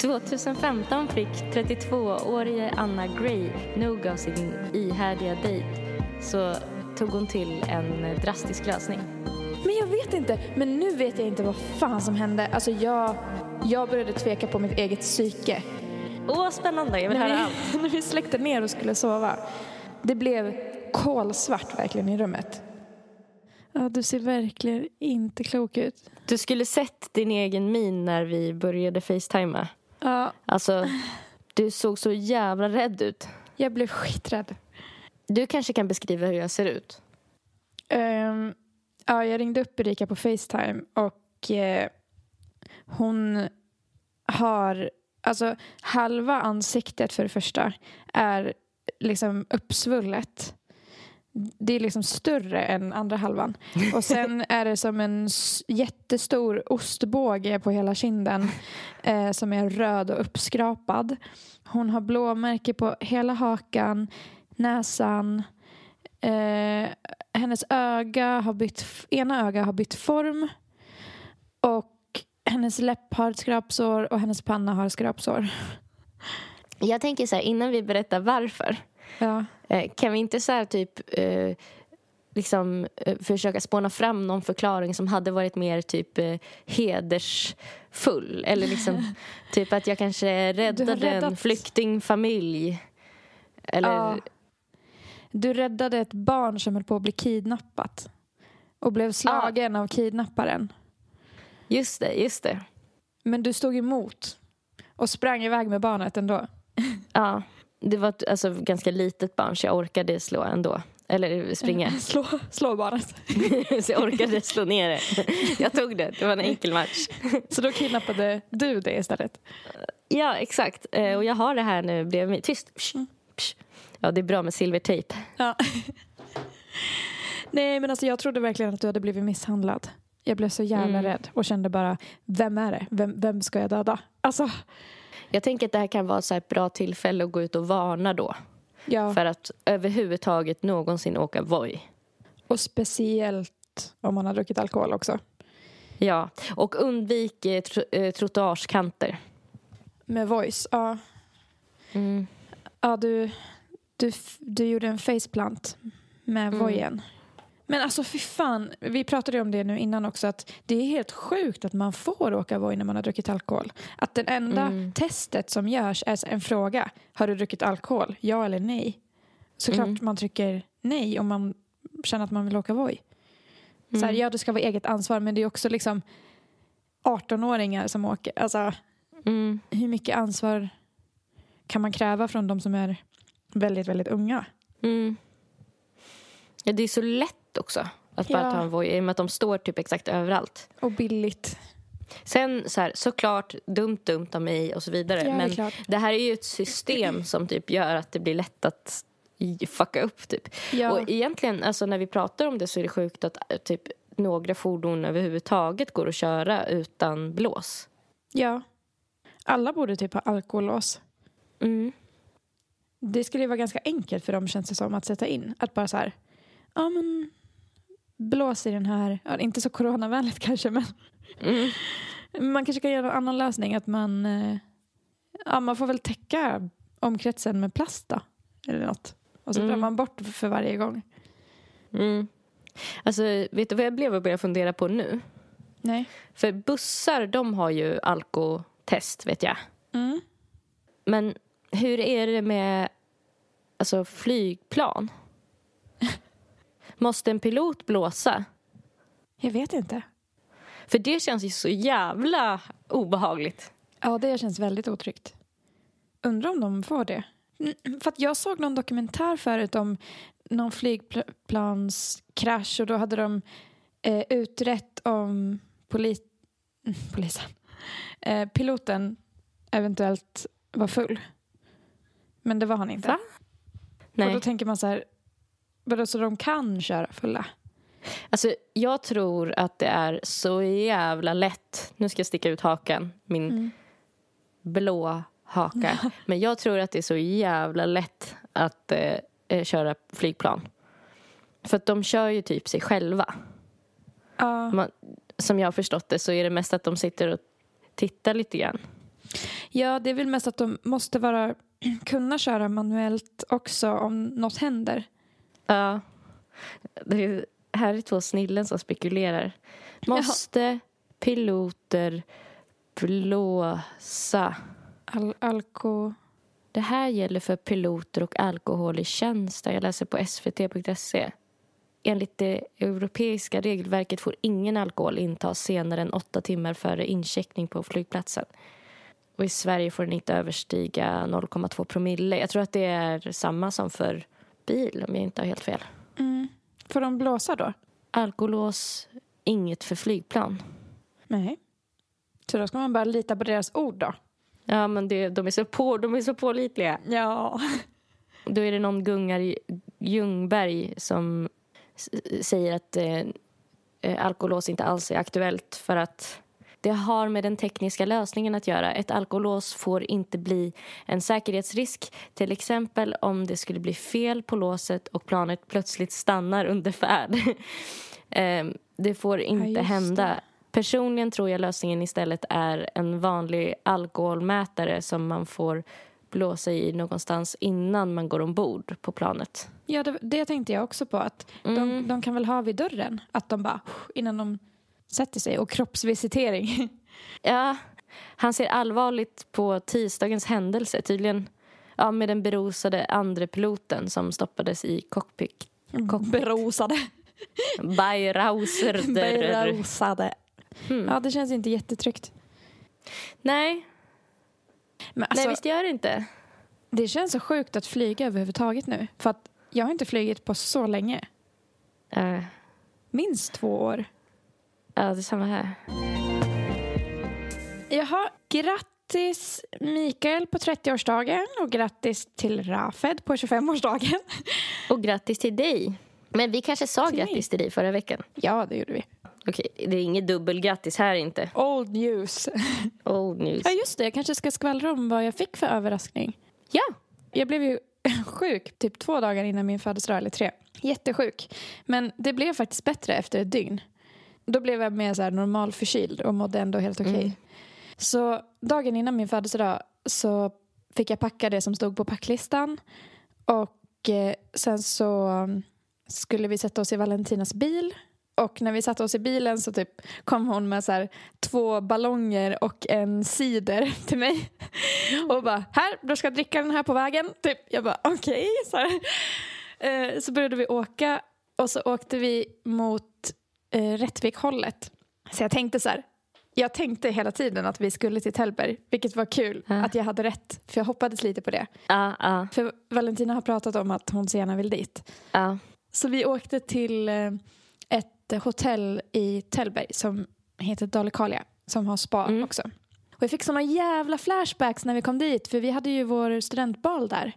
2015 fick 32-årige Anna Gray nog av sin ihärdiga dejt så tog hon till en drastisk lösning. Men jag vet inte. Men nu vet jag inte vad fan som hände. Alltså jag, jag började tveka på mitt eget psyke. Åh, spännande! Jag vill När höra vi, allt. när vi släckte ner och skulle sova. Det blev kolsvart verkligen i rummet. Ja, du ser verkligen inte klok ut. Du skulle sett din egen min när vi började facetima. Ja, Alltså, du såg så jävla rädd ut. jag blev skiträdd. Du kanske kan beskriva hur jag ser ut? Ehm, ja, jag ringde upp Erika på Facetime och eh, hon har, alltså halva ansiktet för det första är liksom uppsvullet. Det är liksom större än andra halvan. Och sen är det som en jättestor ostbåge på hela kinden eh, som är röd och uppskrapad. Hon har blåmärke på hela hakan, näsan, Eh, hennes öga har bytt, ena öga har bytt form och hennes läpp har skrapsår och hennes panna har skrapsår. Jag tänker så här, innan vi berättar varför. Ja. Eh, kan vi inte så här typ eh, liksom eh, försöka spåna fram någon förklaring som hade varit mer typ hedersfull? Eller liksom typ att jag kanske räddade en flyktingfamilj. Eller Ja. Du räddade ett barn som höll på att bli kidnappat och blev slagen av kidnapparen. just det, just det. Men du stod emot och sprang iväg med barnet ändå. Ja, det var ett alltså, ganska litet barn så jag orkade slå ändå. Eller springa. Slå, slå barnet. så jag orkade slå ner det. Jag tog det, det var en enkel match. Så då kidnappade du det istället. Ja, exakt. Eh, och jag har det här nu bredvid mig. Tyst! Psh, psh. Ja, det är bra med silvertejp. Ja. Nej, men alltså jag trodde verkligen att du hade blivit misshandlad. Jag blev så jävla Mm. rädd och kände bara, vem är det? Vem, vem ska jag döda? Alltså, Jag tänker att det här kan vara så ett bra tillfälle att gå ut och varna då. ja. För att överhuvudtaget någonsin åka Voi. Och speciellt om man har druckit alkohol också. Ja, och undvik eh, tro, eh, trottoarskanter. Med voice, ja. Mm. Ja, du, du, du gjorde en faceplant med Mm. vojen. Men alltså fy fan, vi pratade ju om det nu innan också att det är helt sjukt att man får åka voj när man har druckit alkohol. Att det enda Mm. testet som görs är en fråga. Har du druckit alkohol? Ja eller nej? Såklart Mm. man trycker nej om man känner att man vill åka voj. Så här, Mm. ja, det ska vara eget ansvar men det är också liksom 18-åringar som åker. Alltså Mm. hur mycket ansvar kan man kräva från de som är väldigt, väldigt unga? Mm. Ja, det är så lätt också att bara Ja. ta en Voi i och med att de står typ exakt överallt. Och billigt. Sen så här, såklart dumt, dumt av mig och så vidare. Ja, det men klart. det här är ju ett system som typ gör att det blir lätt att fucka upp typ. Ja. Och egentligen, alltså när vi pratar om det så är det sjukt att eh, typ några fordon överhuvudtaget går att köra utan blås. ja. Alla borde typ ha alkolås. Mm. Det skulle ju vara ganska enkelt för dem känns det som att sätta in. Att bara så här, ja men blås i den här, ja, inte så coronavänligt kanske men Mm. man kanske kan göra en annan lösning att man, eh, ja man får väl täcka omkretsen med plast då. Eller något. Och så drar Mm. man bort för varje gång. Mm. Alltså, vet du vad jag blev och började fundera på nu? Nej. För bussar, de har ju alkotest, vet jag. Mm. Men hur är det med alltså, flygplan? Måste en pilot blåsa? Jag vet inte. För det känns ju så jävla obehagligt. Ja, det känns väldigt otryggt. Undrar om de får det. För att jag såg någon dokumentär förut om någon flygplanskrasch och då hade de eh, utrett om poli polisen, eh, piloten eventuellt var full. Men det var han inte. Va? Nej. Och då tänker man så här, vadå, så de kan köra fulla? Alltså, jag tror att det är så jävla lätt. Nu ska jag sticka ut hakan, min Mm. blå haka. Men jag tror att det är så jävla lätt att eh, eh, köra flygplan. För att de kör ju typ sig själva. Ja. Man, som jag har förstått det så är det mest att de sitter och tittar lite grann. ja, det är väl mest att de måste vara, kunna köra manuellt också om något händer. Ja. Det är, här är två snillen som spekulerar. Måste piloter blåsa? Al alko... Det här gäller för piloter och alkohol i tjänst. Jag läser på svt.se. Enligt det europeiska regelverket får ingen alkohol intas senare än åtta timmar före incheckning på flygplatsen. Och i Sverige får den inte överstiga 0,2 promille. Jag tror att det är samma som för bil, om jag inte har helt fel. Mm. Får de blåsa då? Alkolås, inget för flygplan. Nej. Så då ska man bara lita på deras ord då? Ja, men det, de, är så på, de är så pålitliga. Ja. Då är det någon Gungar Ljungberg som säger att eh, eh, alkolås inte alls är aktuellt för att det har med den tekniska lösningen att göra. Ett alkolås får inte bli en säkerhetsrisk. Till exempel om det skulle bli fel på låset och planet plötsligt stannar under färd. eh, det får inte just hända. Personligen tror jag lösningen istället är en vanlig alkoholmätare som man får blåsa i någonstans innan man går ombord på planet. Ja, det, det tänkte jag också på. att de, Mm. de kan väl ha vid dörren? Att de bara, innan de sätter sig. Och kroppsvisitering. Ja, han ser allvarligt på tisdagens händelse. Tydligen ja, med den berusade andre piloten som stoppades i cockpit. Berosade. Beirauser. Berosade. Mm. Ja, det känns inte jättetryggt. Nej, Men alltså, nej, visst gör det inte. det känns så sjukt att flyga överhuvudtaget nu. För att jag har inte flugit på så länge. Uh, Minst två år. Ja, det är samma här. Jaha, grattis Mikael på 30-årsdagen och grattis till Rafed på 25-årsdagen. Och grattis till dig. Men vi kanske sa Till mig. grattis till dig förra veckan. Ja, det gjorde vi. Okej, det är inget dubbelgrattis här inte. Old news. Old news. Ja, just det. Jag kanske ska skvallra om vad jag fick för överraskning. Ja, Jag blev ju sjuk typ två dagar innan min födelsedag, eller tre. Jättesjuk. Men det blev faktiskt bättre efter ett dygn. Då blev jag mer så här normal förkyld och mådde ändå helt okej. Mm. Så dagen innan min födelsedag så fick jag packa det som stod på packlistan. Och eh, sen så um, skulle vi sätta oss i Valentinas bil. Och när vi satte oss i bilen så typ kom hon med så här två ballonger och en cider till mig. Och bara, här, du ska dricka den här på vägen. Typ. Jag bara, okej. Så, här. Eh, så började vi åka och så åkte vi mot eh, Rättvik-hållet. Så jag tänkte så här, jag tänkte hela tiden att vi skulle till Tällberg, vilket var kul Ja. att jag hade rätt, för jag hoppades lite på det. ja, ja, För Valentina har pratat om att hon så gärna vill dit. Så vi åkte till eh, ett hotell i Tällberg som heter Dalecarlia, som har spa Mm. också. Och jag fick såna jävla flashbacks när vi kom dit, för vi hade ju vår studentbal där.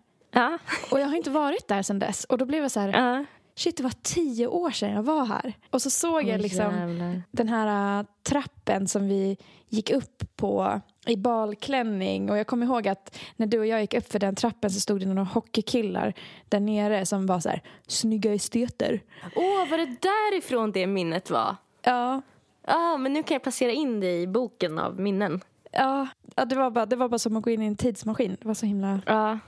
Och jag har inte varit där sedan dess. Och då blev jag så här. Shit det var tio år sedan jag var här. Och så såg jag Åh, liksom jävlar. den här äh, trappen som vi gick upp på i balklänning. Och jag kommer ihåg att när du och jag gick upp för den trappen så stod det några hockeykillar där nere som var så här, snygga esteter. Åh, var det därifrån det minnet var? Ja, Ja, men nu kan jag placera in det i boken av minnen. ja, det, var bara, det var bara som att gå in i en tidsmaskin. Det var så himla Ja.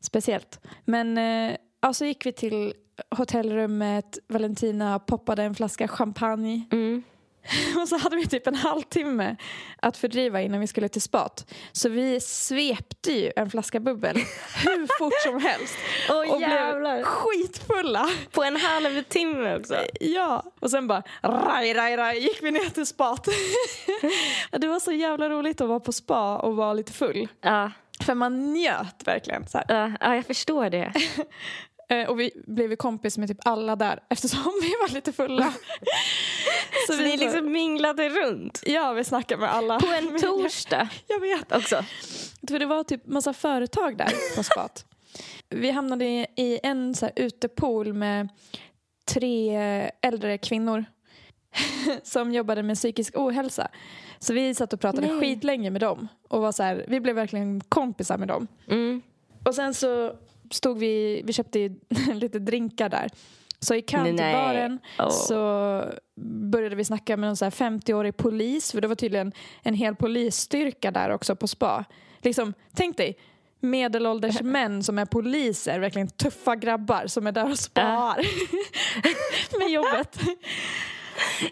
speciellt. Men eh, ja, så gick vi till hotellrummet. Valentina poppade en flaska champagne. Mm. Och så hade vi typ en halvtimme att fördriva innan vi skulle till spat. Så vi svepte ju en flaska bubbel hur fort som helst. Åh, och jävlar. blev skitfulla. På en halv timme också. Ja, och sen bara raj, raj, raj gick vi ner till spat. det var så jävla roligt att vara på spa och vara lite full. Ja, För man njöt verkligen. Så här. ja, jag förstår det. Eh, Och vi blev ju kompis med typ alla där eftersom vi var lite fulla. Så vi så- liksom minglade runt? Ja, vi snackade med alla. På en torsdag Jag vet. också? För det var typ massa företag där på spat. Vi hamnade i, i en så här utepool med tre äldre kvinnor som jobbade med psykisk ohälsa. Så vi satt och pratade Nej. skitlänge med dem. Och var så här, vi blev verkligen kompisar med dem. Mm. Och sen så stod vi, vi köpte lite drinkar där. Så i kön till Nej. baren Åh. så började vi snacka med någon här 50-årig polis. För det var tydligen en hel polisstyrka där också på spa. Liksom, tänk dig medelålders män som är poliser, verkligen tuffa grabbar som är där och spar med jobbet.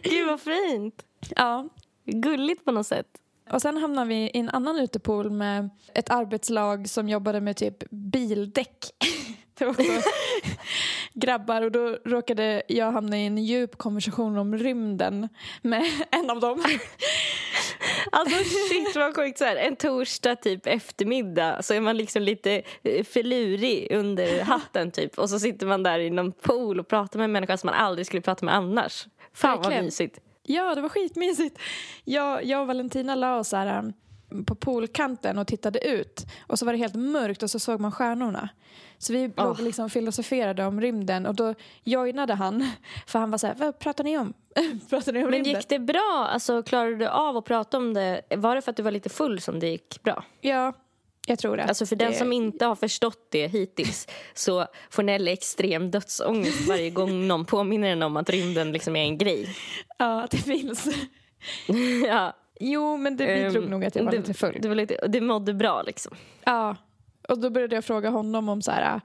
Gud vad fint. Ja. Gulligt på något sätt. Och sen hamnade vi i en annan utepool med ett arbetslag som jobbade med typ bildäck. Det var också grabbar och då råkade jag hamna i en djup konversation om rymden med en av dem. Alltså shit vad sjukt så här, en torsdag typ eftermiddag så är man liksom lite eh, filurig under hatten typ och så sitter man där i någon pool och pratar med en människa som man aldrig skulle prata med annars. Fan vad Verkligen. mysigt. Ja, det var skitmysigt. Jag, jag och Valentina la oss här, um, på poolkanten och tittade ut. Och så var det helt mörkt och så såg man stjärnorna. Så vi låg Oh. liksom filosoferade om rymden och då joinade han. För han var så här, vad pratar ni om? pratar ni om Men rymden? gick det bra? Alltså klarade du av att prata om det? Var det för att du var lite full som det gick bra? Ja, jag tror det. Alltså för den det... som inte har förstått det hittills så får Nelly extrem dödsångest varje gång någon påminner henne om att rymden liksom är en grej. Ja, att det finns. ja, Jo, men det bidrog ehm, nog att jag var det, lite full. Det, var lite, det mådde bra liksom. Ja, och då började jag fråga honom om så här,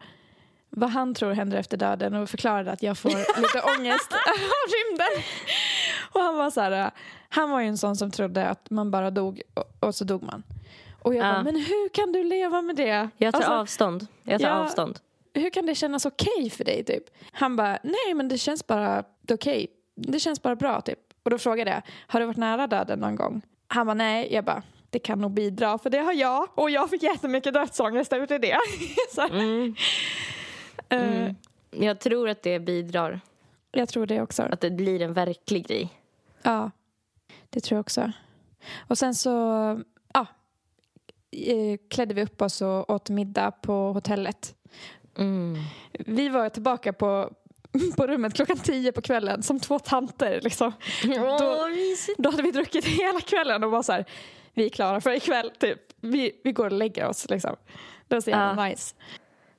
vad han tror händer efter döden och förklarade att jag får lite ångest av rymden. Och han var så här, han var ju en sån som trodde att man bara dog och, och så dog man. Och jag Ja. bara, men hur kan du leva med det? Jag tar Alltså, avstånd. Jag tar Ja. avstånd. Hur kan det kännas okej för dig typ? Han bara, nej men det känns bara okej. Det känns bara bra typ. Och då frågade jag, har du varit nära döden någon gång? Han bara, nej. Jag bara, det kan nog bidra för det har jag. Och jag fick jättemycket dödsångest efter det. så, Mm. eh, Mm. Jag tror att det bidrar. Jag tror det också. Att det blir en verklig grej. Ja, det tror jag också. Och sen så eh, klädde vi upp oss och åt middag på hotellet. Mm. Vi var tillbaka på, på rummet klockan tio på kvällen som två tanter. Liksom. Mysigt. Då hade vi druckit hela kvällen och var så här, vi är klara för ikväll. Typ. Vi, vi går och lägger oss. Liksom. Det var så jävla Ja. nice.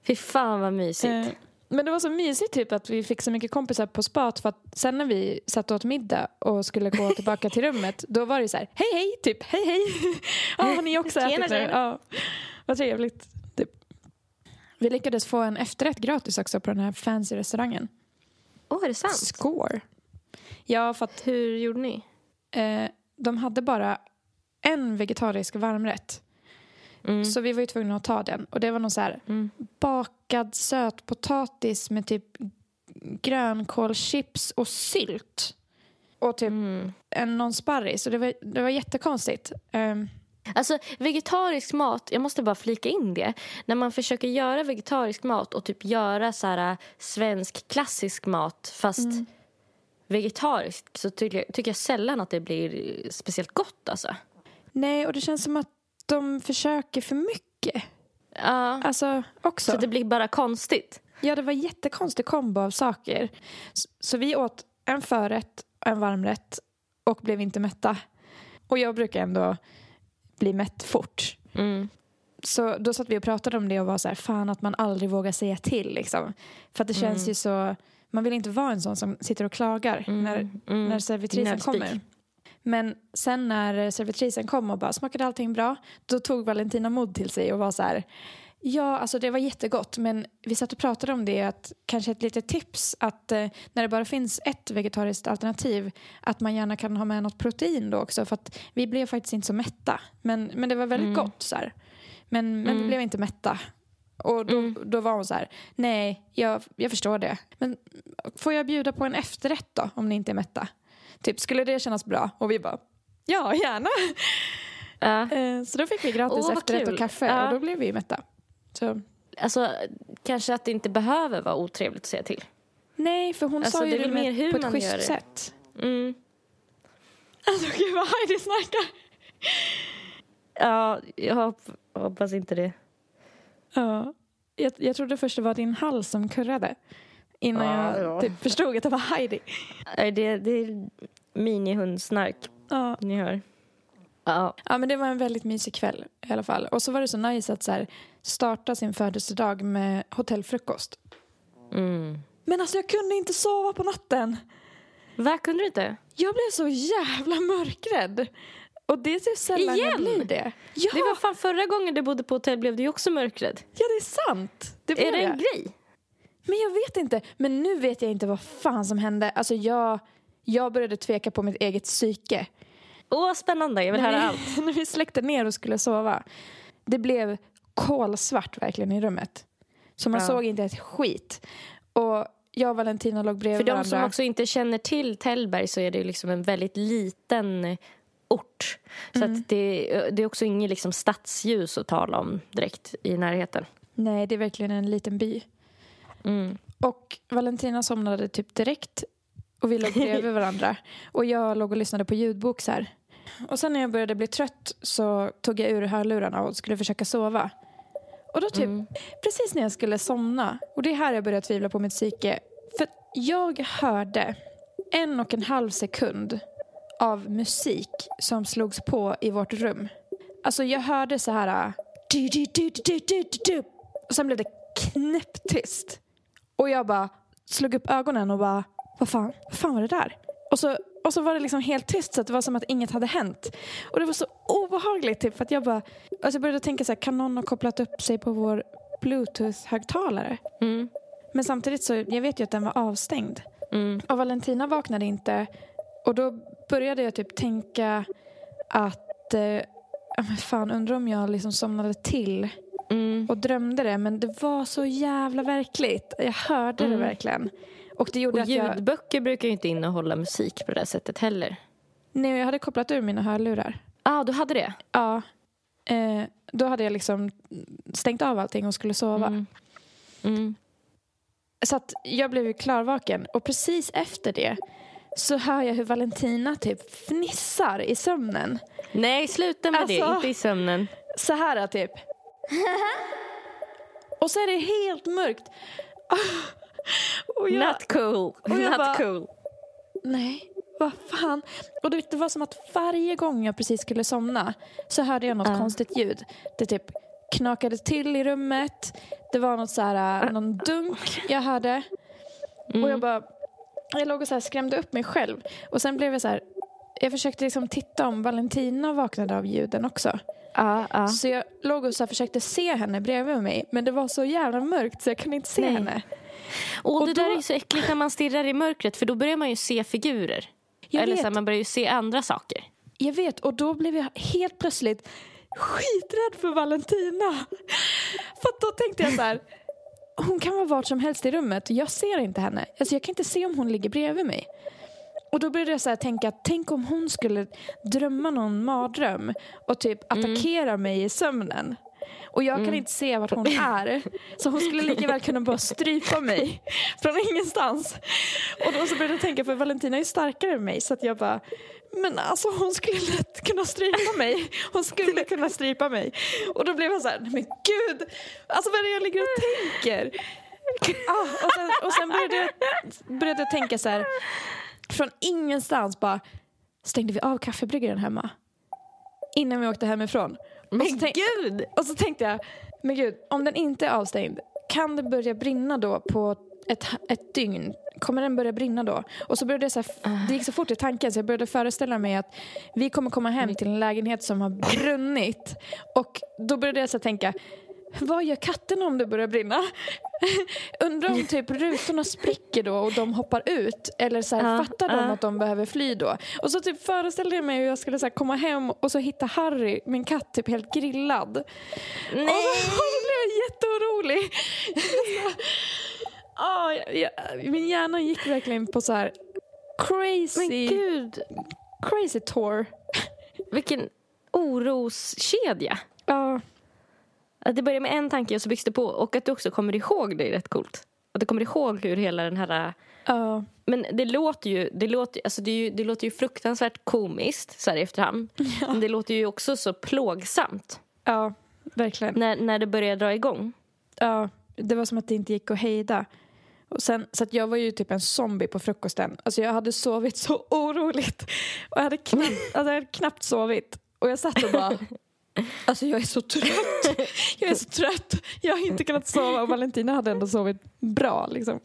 Fy fan vad mysigt. Eh, Men det var så mysigt typ att vi fick så mycket kompisar på spat för att sen när vi satt och åt middag och skulle gå tillbaka till rummet då var det så här, hej hej, typ hej hej. Ja, har ni också ätit nu? Ja, vad trevligt. Typ. Vi lyckades få en efterrätt gratis också på den här fancy restaurangen. Åh, är det sant? Score. Ja, för att Hur gjorde ni? eh, de hade bara en vegetarisk varmrätt. Mm. Så vi var ju tvungna att ta den. Och det var någon så här Mm. bakad sötpotatis med typ grönkålschips och sylt. Och typ Mm. en någon sparris. Så det var, det var jättekonstigt. Um, Alltså vegetarisk mat, jag måste bara flika in det. När man försöker göra vegetarisk mat och typ göra så här äh, svensk klassisk mat fast vegetarisk så tycker jag, tycker jag sällan att det blir speciellt gott alltså. nej, och det känns som att de försöker för mycket. Ja, Alltså också. så det blir bara konstigt. Ja, det var jättekonstig kombo av saker. Så, så vi åt en förrätt och en varmrätt och blev inte mätta. Och jag brukar ändå bli mätt fort. Mm. Så då satt vi och pratade om det och var så här, fan att man aldrig vågar säga till liksom. För att det känns Mm. ju så, man vill inte vara en sån som sitter och klagar när, mm. när servitrisen kommer. Men sen när servitrisen kom och bara, smakade allting bra? Då tog Valentina mod till sig och var så här, ja alltså det var jättegott men vi satt och pratade om det att kanske ett litet tips att eh, när det bara finns ett vegetariskt alternativ att man gärna kan ha med något protein då också för att vi blev faktiskt inte så mätta men, men det var väldigt Mm. gott så här. Men, men vi Mm. blev inte mätta. Och då, Mm. då var hon så här, nej, jag, jag förstår det. Men får jag bjuda på en efterrätt då, om ni inte är mätta? Typ, skulle det kännas bra? Och vi bara, ja, gärna. Eh, Så då fick vi gratis vad efterrätt kul. och kaffe Ja. och då blev vi mätta. Så, Alltså, kanske att det inte behöver vara otrevligt att säga till. nej, för hon Alltså, sa ju det det, mer hur på ett man schysst gör det. sätt. Mm. Alltså gud vad Heidi snackar. Ja, jag hop- hoppas inte det. Ja. Jag, jag trodde först det var din hals som kurrade. Innan Ja, jag ja. typ förstod att det var Heidi. Det, det är minihundsnark Ja. ni hör. Ja. ja, men det var en väldigt mysig kväll i alla fall. Och så var det så nice att så här, starta sin födelsedag med hotellfrukost. Mm. Men alltså jag kunde inte sova på natten. Vad kunde du inte? Jag blev så jävla mörkrädd. Och det är så sällan jag Igen? blir det. Ja, Det var fan förra gången du bodde på hotell blev du också mörkrädd. ja det är sant. Det blev Är det jag. en grej? Men jag vet inte. Men nu vet jag inte vad fan som hände. Alltså jag, jag började tveka på mitt eget psyke. Åh, spännande. Jag vill höra allt. när vi släckte ner och skulle sova. Det blev kolsvart verkligen i rummet. Så man Ja. såg inte ett skit. Och jag och Valentina låg bredvid För de varandra. som också inte känner till Tällberg så är det liksom en väldigt liten eh, ort. Så att det, det är också inget liksom stadsljus att tala om direkt i närheten. Nej, det är verkligen en liten by. Mm. Och Valentina somnade typ direkt och vi låg bredvid varandra. Och jag låg och lyssnade på ljudbok så här. Och sen när jag började bli trött så tog jag ur hörlurarna och skulle försöka sova. Och då typ, Mm. precis när jag skulle somna, och det är här jag började tvivla på mitt psyke. För jag hörde en och en halv sekund av musik som slogs på i vårt rum. Alltså jag hörde så här... Du, du, du, du, du, du, du. Och sen blev det knäpptyst. Och jag bara slog upp ögonen och bara, vad fan, vad fan var det där? Och så, och så var det liksom helt tyst så att det var som att inget hade hänt. Och det var så obehagligt typ för att jag bara, alltså jag började tänka så här, kan någon ha kopplat upp sig på vår bluetooth-högtalare? Mm. Men samtidigt så, jag vet ju att den var avstängd. Mm. Och Valentina vaknade inte. Och då började jag typ tänka att, eh, men fan undrar om jag liksom somnade till Mm. och drömde det. Men det var så jävla verkligt. Jag hörde det Mm. verkligen. Och det gjorde Och att jag... ljudböcker brukar ju inte innehålla musik på det sättet heller. Nej, jag hade kopplat ur mina hörlurar. ah, du hade det? Ja. Eh, då hade jag liksom stängt av allting och skulle sova. Mm. Mm. Så att jag blev ju klarvaken. Och precis efter det så hör jag hur Valentina typ fnissar i sömnen. Nej, sluta med det. Alltså- Inte i sömnen. Så här typ. Och så är det helt mörkt. Och jag, Not cool. jag Not bara- cool. nej, vad fan. Och det var som att varje gång jag precis skulle somna så hörde jag något Ja. konstigt ljud. Det typ knakade till i rummet. Det var något så här, äh, någon dunk jag hörde. Mm. Och jag bara, jag låg och så här skrämde upp mig själv. Och sen blev jag så här, jag försökte liksom titta om Valentina vaknade av ljuden också. Ja, ja. Så jag låg och så försökte se henne bredvid mig. Men det var så jävla mörkt så jag kunde inte se Nej. henne. Och, Och det då- där är ju så äckligt när man stirrar i mörkret för då börjar man ju se figurer. Jag Eller vet. så här, man börjar ju se andra saker. Jag vet, och då blev jag helt plötsligt skiträdd för Valentina. För då tänkte jag så här, hon kan vara vart som helst i rummet jag ser inte henne. Alltså jag kan inte se om hon ligger bredvid mig. Och då började jag så tänka, tänk om hon skulle drömma någon mardröm och typ attackera mig i sömnen. Och jag kan inte se vart hon är. Så hon skulle lika väl kunna bara strypa mig från ingenstans. Och då så började jag tänka, för Valentina är starkare än mig så att jag bara, men alltså hon skulle lätt kunna strypa mig. Hon skulle kunna strypa mig. Och då blev jag så här, men gud, alltså vad är det jag ligger och tänker? Ah, och sen, och sen började, jag, började jag tänka så här, från ingenstans bara stängde vi av kaffebryggaren hemma. Innan vi åkte hemifrån. Men och, tänk, gud! och så tänkte jag, men gud, om den inte är avstängd, kan det börja brinna då på ett, ett dygn? Kommer den börja brinna då? Och så började jag så här, det gick så fort i tanken så jag började föreställa mig att vi kommer komma hem till en lägenhet som har brunnit. Och då började jag så tänka, vad gör katterna om det börjar brinna? Undrar om typ rutorna spricker då och de hoppar ut? Eller så här, Ja, fattar de ja. att de behöver fly då? Och så typ föreställde jag mig hur jag skulle så här, komma hem och så hitta Harry, min katt, typ helt grillad. Nej! Och så, och så blev jag jätteorolig. Ah, jag, jag, min hjärna gick verkligen på så här Men crazy, gud! crazy tour. Vilken oroskedja. Ja, Att det börjar med en tanke och så byggs det på. Och att du också kommer ihåg det är rätt coolt. Att du kommer ihåg hur hela den här... ja, Men det låter ju, det låter, alltså det ju, det låter ju fruktansvärt komiskt så här i efterhand. Men det låter ju också så plågsamt ja, verkligen. när, när det börjar dra igång. Ja, det var som att det inte gick att hejda. Och sen, så att jag var ju typ en zombie på frukosten. Alltså jag hade sovit så oroligt. Och jag hade knappt, alltså jag hade knappt sovit. Och jag satt och bara... Alltså jag är så trött. Jag är så trött. Jag har inte kunnat sova och Valentina hade ändå sovit bra liksom.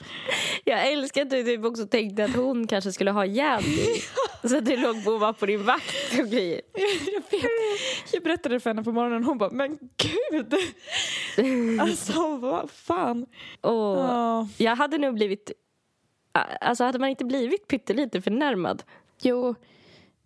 Jag älskar att du typ också tänkte att hon kanske skulle ha ihjäl dig. Så att du låg på och var på din vakt och grejer. Jag vet. Jag berättade för henne på morgonen och hon bara, men gud. Alltså vad fan. Och Ja. Jag hade nog blivit... Alltså hade man inte blivit pyttelite förnärmad? Jo.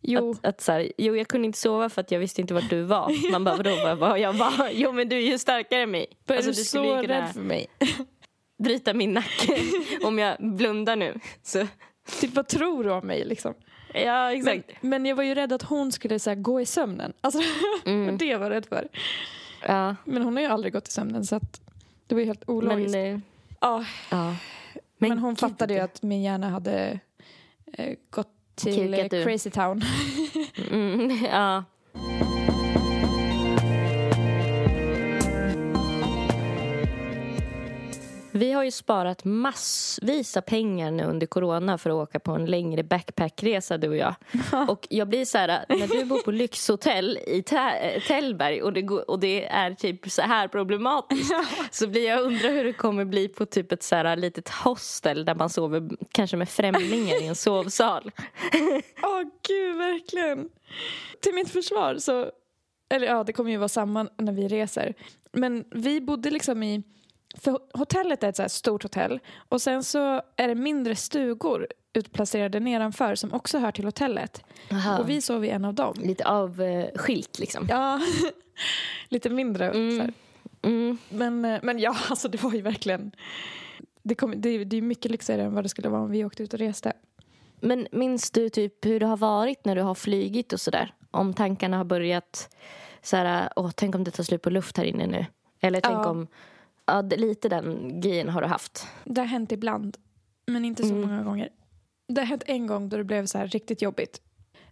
Jo. Att, att så här, jo, jag kunde inte sova för att jag visste inte vart du var. Man bara, vadå, var, jag var? Jo, men du är ju starkare än mig. Var Alltså, du du så kunna rädd för mig? bryta min nacke om jag blundar nu. Så, Typ vad tror du om mig liksom? ja, Men, exakt. men jag var ju rädd att hon skulle så här, gå i sömnen. Alltså, Mm. det var jag rädd för. Ja, Men hon har ju aldrig gått i sömnen så att det var ju helt ologiskt. men... eh, Ja, Ja. men, hon gud. fattade ju att min hjärna hade eh, gått till. Crazy Town. Mm, ja. Vi har ju sparat massvis av pengar nu under corona för att åka på en längre backpackresa du och jag. Och jag blir så här, när du bor på lyxhotell i eh, Tällberg och det, går, och det är typ så här problematiskt så blir jag undrar hur det kommer bli på typ ett så här litet hostel där man sover kanske med främlingar i en sovsal. Åh gud, verkligen. Till mitt försvar så, eller ja det kommer ju vara samma när vi reser. Men vi bodde liksom i, för hotellet är ett så stort hotell och sen så är det mindre stugor utplacerade nedanför som också hör till hotellet. Och vi sov i en av dem. Lite avskilt liksom. Ja, lite mindre. Mm. Mm. Men, men ja, alltså det var ju verkligen... Det, kom, det, det är mycket lyxigare än vad det skulle vara om vi åkte ut och reste. Men minns du typ hur det har varit när du har flygit och sådär? Om tankarna har börjat så här, åh, tänk om det tar slut på luft här inne nu. Eller tänk Ja. om, ja, lite den grejen har du haft. Det har hänt ibland, men inte så Mm. många gånger. Det har hänt en gång då det blev så här riktigt jobbigt.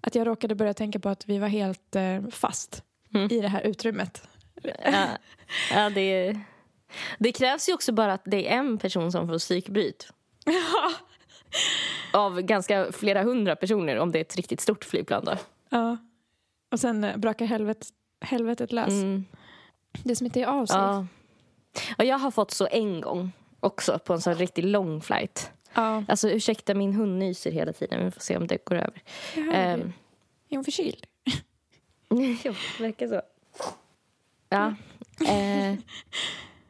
Att jag råkade börja tänka på att vi var helt eh, fast Mm. i det här utrymmet. Ja, ja det, det krävs ju också bara att det är en person som får psykbryt. Av ganska flera hundra personer om det är ett riktigt stort flygplan då. ja. Och sen eh, brakar helvet, helvetet lös. Mm. Det smittar ju av sig. Ja. Och jag har fått så en gång också på en sån riktigt lång flight. Ja. Alltså ursäkta, min hund nyser hela tiden. Vi får se om det går över. Det. Är hon förkyld? det verkar så. Ja. Eh,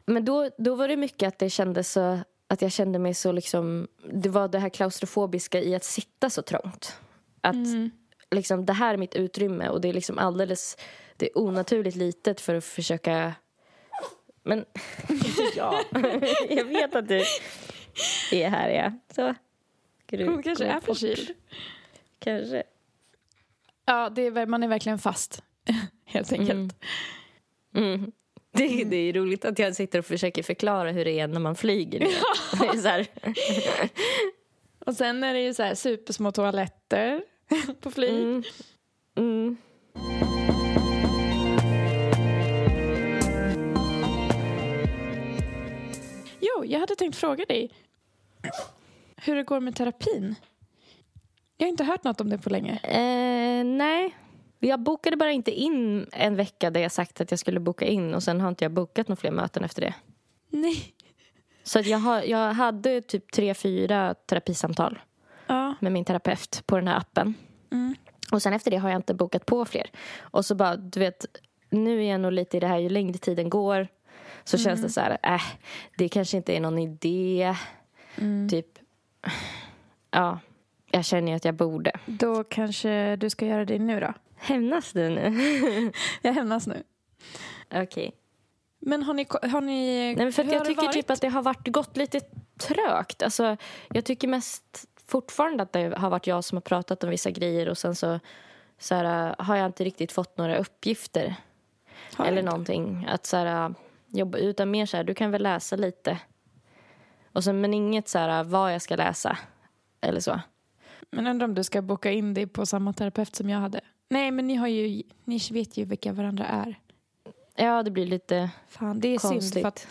men då, då var det mycket att det kändes så... Att jag kände mig så liksom... Det var det här klaustrofobiska i att sitta så trångt. Att Mm. liksom, det här är mitt utrymme och det är liksom alldeles... Det är onaturligt litet för att försöka... Men... ja, jag vet att du är här, ja. Så. Du Hon kanske är förkyld. Kanske. Ja, det är, man är verkligen fast. Helt enkelt. Mm. Mm. Det, det är roligt att jag sitter och försöker förklara hur det är när man flyger. Här, Och sen är det ju så här supersmå toaletter på flyg. mm, mm. Jag hade tänkt fråga dig hur det går med terapin. Jag har inte hört något om det på länge. Eh, nej, jag bokade bara inte in en vecka där jag sagt att jag skulle boka in och sen har inte jag bokat några fler möten efter det. Nej. Så att jag, har, jag hade typ tre, fyra terapisamtal Ja. med min terapeut på den här appen. Mm. Och sen efter det har jag inte bokat på fler. Och så bara, du vet, nu är jag nog lite i det här, ju längre tiden går så känns det så här, äh, det kanske inte är någon idé. Typ, ja, jag känner ju att jag borde. Då kanske du ska göra det nu då. Hämnas du nu? Jag hämnas nu. Okej. Men har ni... Har ni Nej, men för jag tycker varit? typ att det har varit, gått lite trögt. Alltså, jag tycker mest fortfarande att det har varit jag som har pratat om vissa grejer och sen så, så här, har jag inte riktigt fått några uppgifter. Har eller inte? någonting. Att så här, jobba, utan mer så här, du kan väl läsa lite. Och sen, men inget så här vad jag ska läsa. Eller så. Men undrar om du ska boka in dig på samma terapeut som jag hade. Nej, men ni har ju... Ni vet ju vilka varandra är. Ja, det blir lite Fan, det är synd konstigt. för att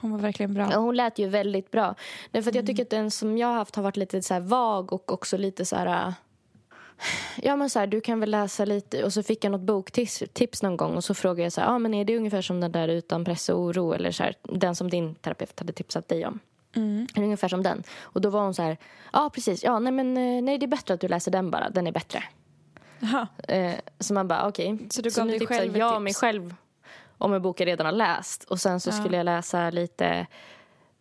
Hon var verkligen bra. Ja, hon lät ju väldigt bra. Därför att jag tycker att den som jag har haft har varit lite så vag och också lite så här... Ja men så här, du kan väl läsa lite och så fick jag något boktips tips någon gång och så frågade jag så här, ja men är det ungefär som den där utan press och oro eller så här, den som din terapeut hade tipsat dig om? Mm. Ungefär som den? Och då var hon så här, ja precis, ja nej men eh, nej det är bättre att du läser den bara, den är bättre. Eh, så man bara okej. Så du gav nu dig själv jag tips? mig själv om en bok jag redan har läst. Och sen så Ja. skulle jag läsa lite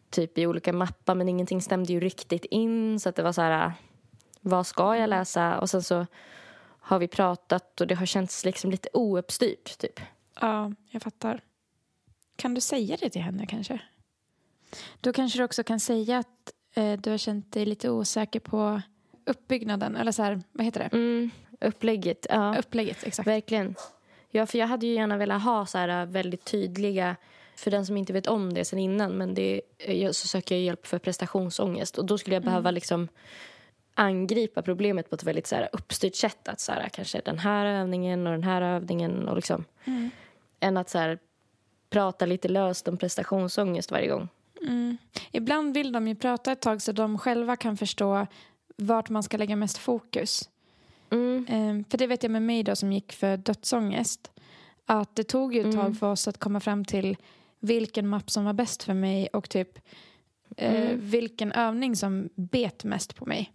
typ i olika mappar men ingenting stämde ju riktigt in så att det var så här, vad ska jag läsa? Och sen så har vi pratat och det har känts liksom lite ouppstyrt typ. Ja, jag fattar. Kan du säga det till henne kanske? Då kanske du också kan säga att eh, du har känt dig lite osäker på uppbyggnaden, eller så här, vad heter det? Mm, upplägget, ja. Upplägget, exakt. Verkligen. Ja, för jag hade ju gärna velat ha så här väldigt tydliga... För den som inte vet om det sen innan, men det, jag, så söker jag hjälp för prestationsångest. Och då skulle jag behöva liksom angripa problemet på ett väldigt så här uppstyrt sätt. Att så här, kanske den här övningen och den här övningen. Och liksom, Mm. Än att så här, prata lite löst om prestationsångest varje gång. Mm. Ibland vill de ju prata ett tag så de själva kan förstå vart man ska lägga mest fokus. Mm. Ehm, för det vet jag med mig då som gick för dödsångest. Att det tog ju ett tag Mm. för oss att komma fram till vilken mapp som var bäst för mig och typ eh, Mm. vilken övning som bet mest på mig.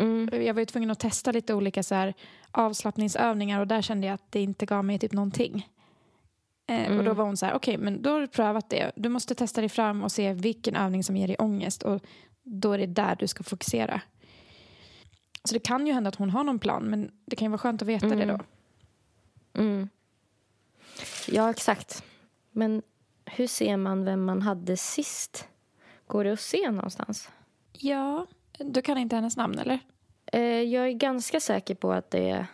Mm. Jag var ju tvungen att testa lite olika så här, avslappningsövningar och där kände jag att det inte gav mig typ någonting. Eh, Och då Mm. var hon så här, okej men då har du prövat det. Du måste testa dig fram och se vilken övning som ger dig ångest och då är det där du ska fokusera. Så det kan ju hända att hon har någon plan men det kan ju vara skönt att veta det Mm. då. Mm. Ja, exakt. Men hur ser man vem man hade sist? Går det att se någonstans? Ja, du kan inte hennes namn eller? Eh, jag är ganska säker på att det är...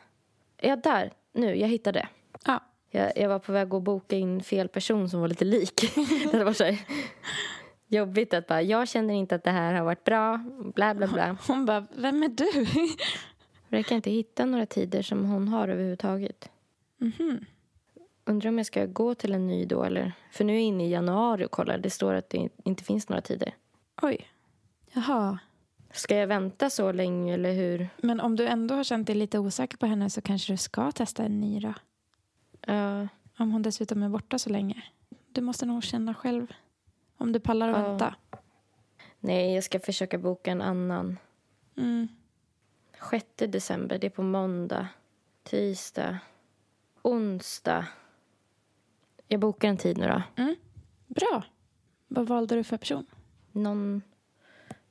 Ja, där. Nu, jag hittade. Ja. Jag, jag var på väg att boka in fel person som var lite lik. det var så här jobbigt att bara, jag känner inte att det här har varit bra. Bla, bla, bla. Hon bara, vem är du? Jag kan inte hitta några tider som hon har överhuvudtaget. Mhm. Undrar om jag ska gå till en ny då eller? För nu är jag inne i januari och kollar. Det står att det inte finns några tider. Oj. Jaha. Ska jag vänta så länge eller hur? Men om du ändå har känt dig lite osäker på henne så kanske du ska testa en ny då? Ja, Om hon dessutom är borta så länge. Du måste nog känna själv om du pallar att Ja. vänta. nej, jag ska försöka boka en annan. Mm. 6 december, det är på måndag. Tisdag. Onsdag. Jag bokar en tid nu då. Bra. Vad valde du för person? Någon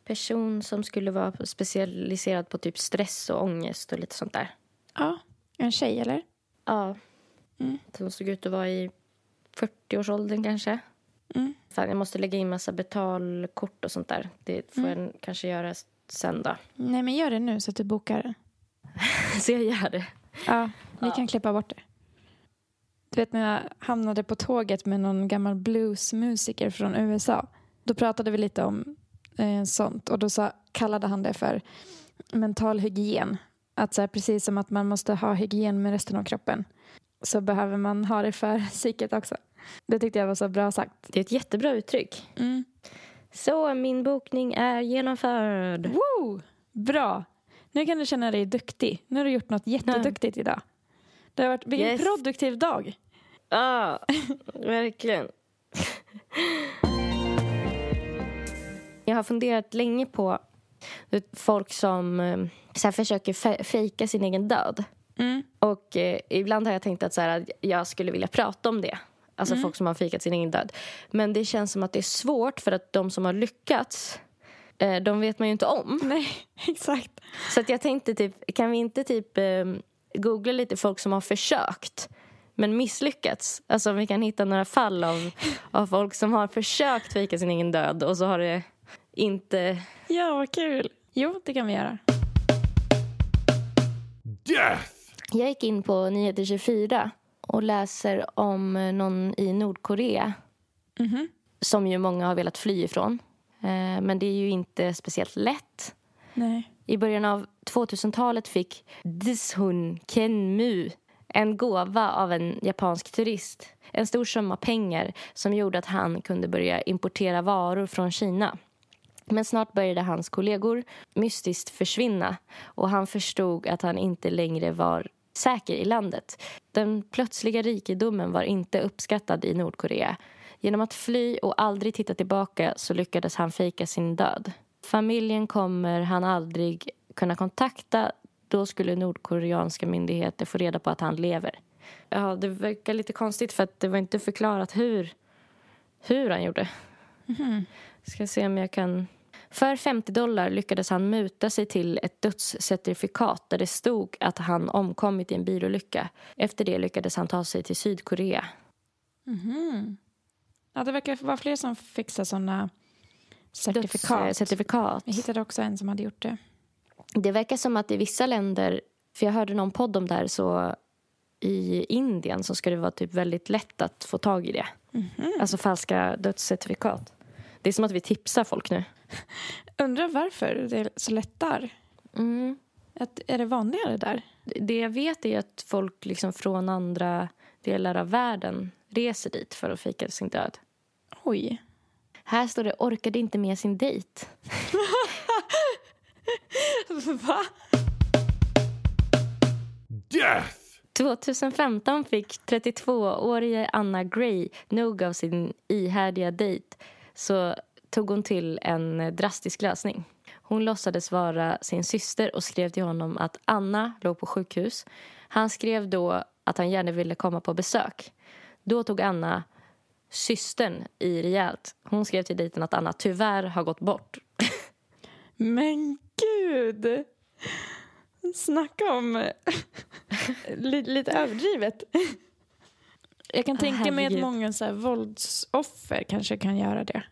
person som skulle vara specialiserad på typ stress och ångest och lite sånt där. Ja, en tjej eller? Ja. Mm. Som såg ut att vara i 40-årsåldern kanske. Mm. Fan, jag måste lägga in massa betalkort och sånt där. Det får Mm. jag kanske göra sen då. Nej men gör det nu så att du bokar. Så jag gör det. Ja, vi kan klippa bort det. Du vet när jag hamnade på tåget med någon gammal bluesmusiker från USA. Då pratade vi lite om eh, sånt och då sa, kallade han det för mental hygien. Att så här, precis som att man måste ha hygien med resten av kroppen så behöver man ha det för psyket också. Det tyckte jag var så bra sagt. Det är ett jättebra uttryck. Mm. Så min bokning är genomförd. Woo! Bra! Nu kan du känna dig duktig. Nu har du gjort något jätteduktigt idag. Det har varit, vilken Yes. produktiv dag. Ja, verkligen. Jag har funderat länge på folk som eh, så här, försöker fe- fejka sin egen död. Mm. Och eh, ibland har jag tänkt att, så här, att jag skulle vilja prata om det. Alltså folk som har fejkat sin egen död. Men det känns som att det är svårt för att de som har lyckats, eh, de vet man ju inte om. Nej, exakt. Så att jag tänkte typ, kan vi inte typ eh, googla lite folk som har försökt men misslyckats? Alltså om vi kan hitta några fall av, av folk som har försökt fejka sin egen död och så har det inte... Ja, vad kul. Jo, det kan vi göra. Death! Jag gick in på Nyheter 24 och läser om någon i Nordkorea Mhm. som ju många har velat fly ifrån. Eh, men det är ju inte speciellt lätt. Nej. I början av 2000-talet fick Dishun Kenmu en gåva av en japansk turist. En stor summa pengar som gjorde att han kunde börja importera varor från Kina. Men snart började hans kollegor mystiskt försvinna och han förstod att han inte längre var säker i landet. Den plötsliga rikedomen var inte uppskattad i Nordkorea. Genom att fly och aldrig titta tillbaka så lyckades han fejka sin död. Familjen kommer han aldrig kunna kontakta. Då skulle nordkoreanska myndigheter få reda på att han lever. Ja, det verkar lite konstigt för att det var inte förklarat hur, hur han gjorde. Mhm. Ska se om jag kan... För 50 dollar lyckades han muta sig till ett dödscertifikat där det stod att han omkommit i en bilolycka. Efter det lyckades han ta sig till Sydkorea. Mhm. Ja, det verkar vara fler som fixar sådana certifikat. Dödscertifikat. Jag hittade också en som hade gjort det. Det verkar som att i vissa länder, för jag hörde någon podd om det här, så i Indien så ska det vara typ väldigt lätt att få tag i det. Alltså falska dödscertifikat. Det är som att vi tipsar folk nu. Undrar varför det är så lätt där. Mm. Att, är det vanligare där? Det jag vet är att folk liksom från andra delar av världen reser dit för att fika sin död. Oj. Här står det orkade inte med sin dejt. Va? Death! 2015 fick 32-årige Anna Gray nog av sin ihärdiga dejt så tog hon till en drastisk lösning. Hon låtsades vara sin syster och skrev till honom att Anna låg på sjukhus. Han skrev då att han gärna ville komma på besök. Då tog Anna systern i rejält. Hon skrev till dejten att Anna tyvärr har gått bort. Men gud! Snacka om lite, lite överdrivet. Jag kan Åh, tänka mig att många så här, våldsoffer kanske kan göra det.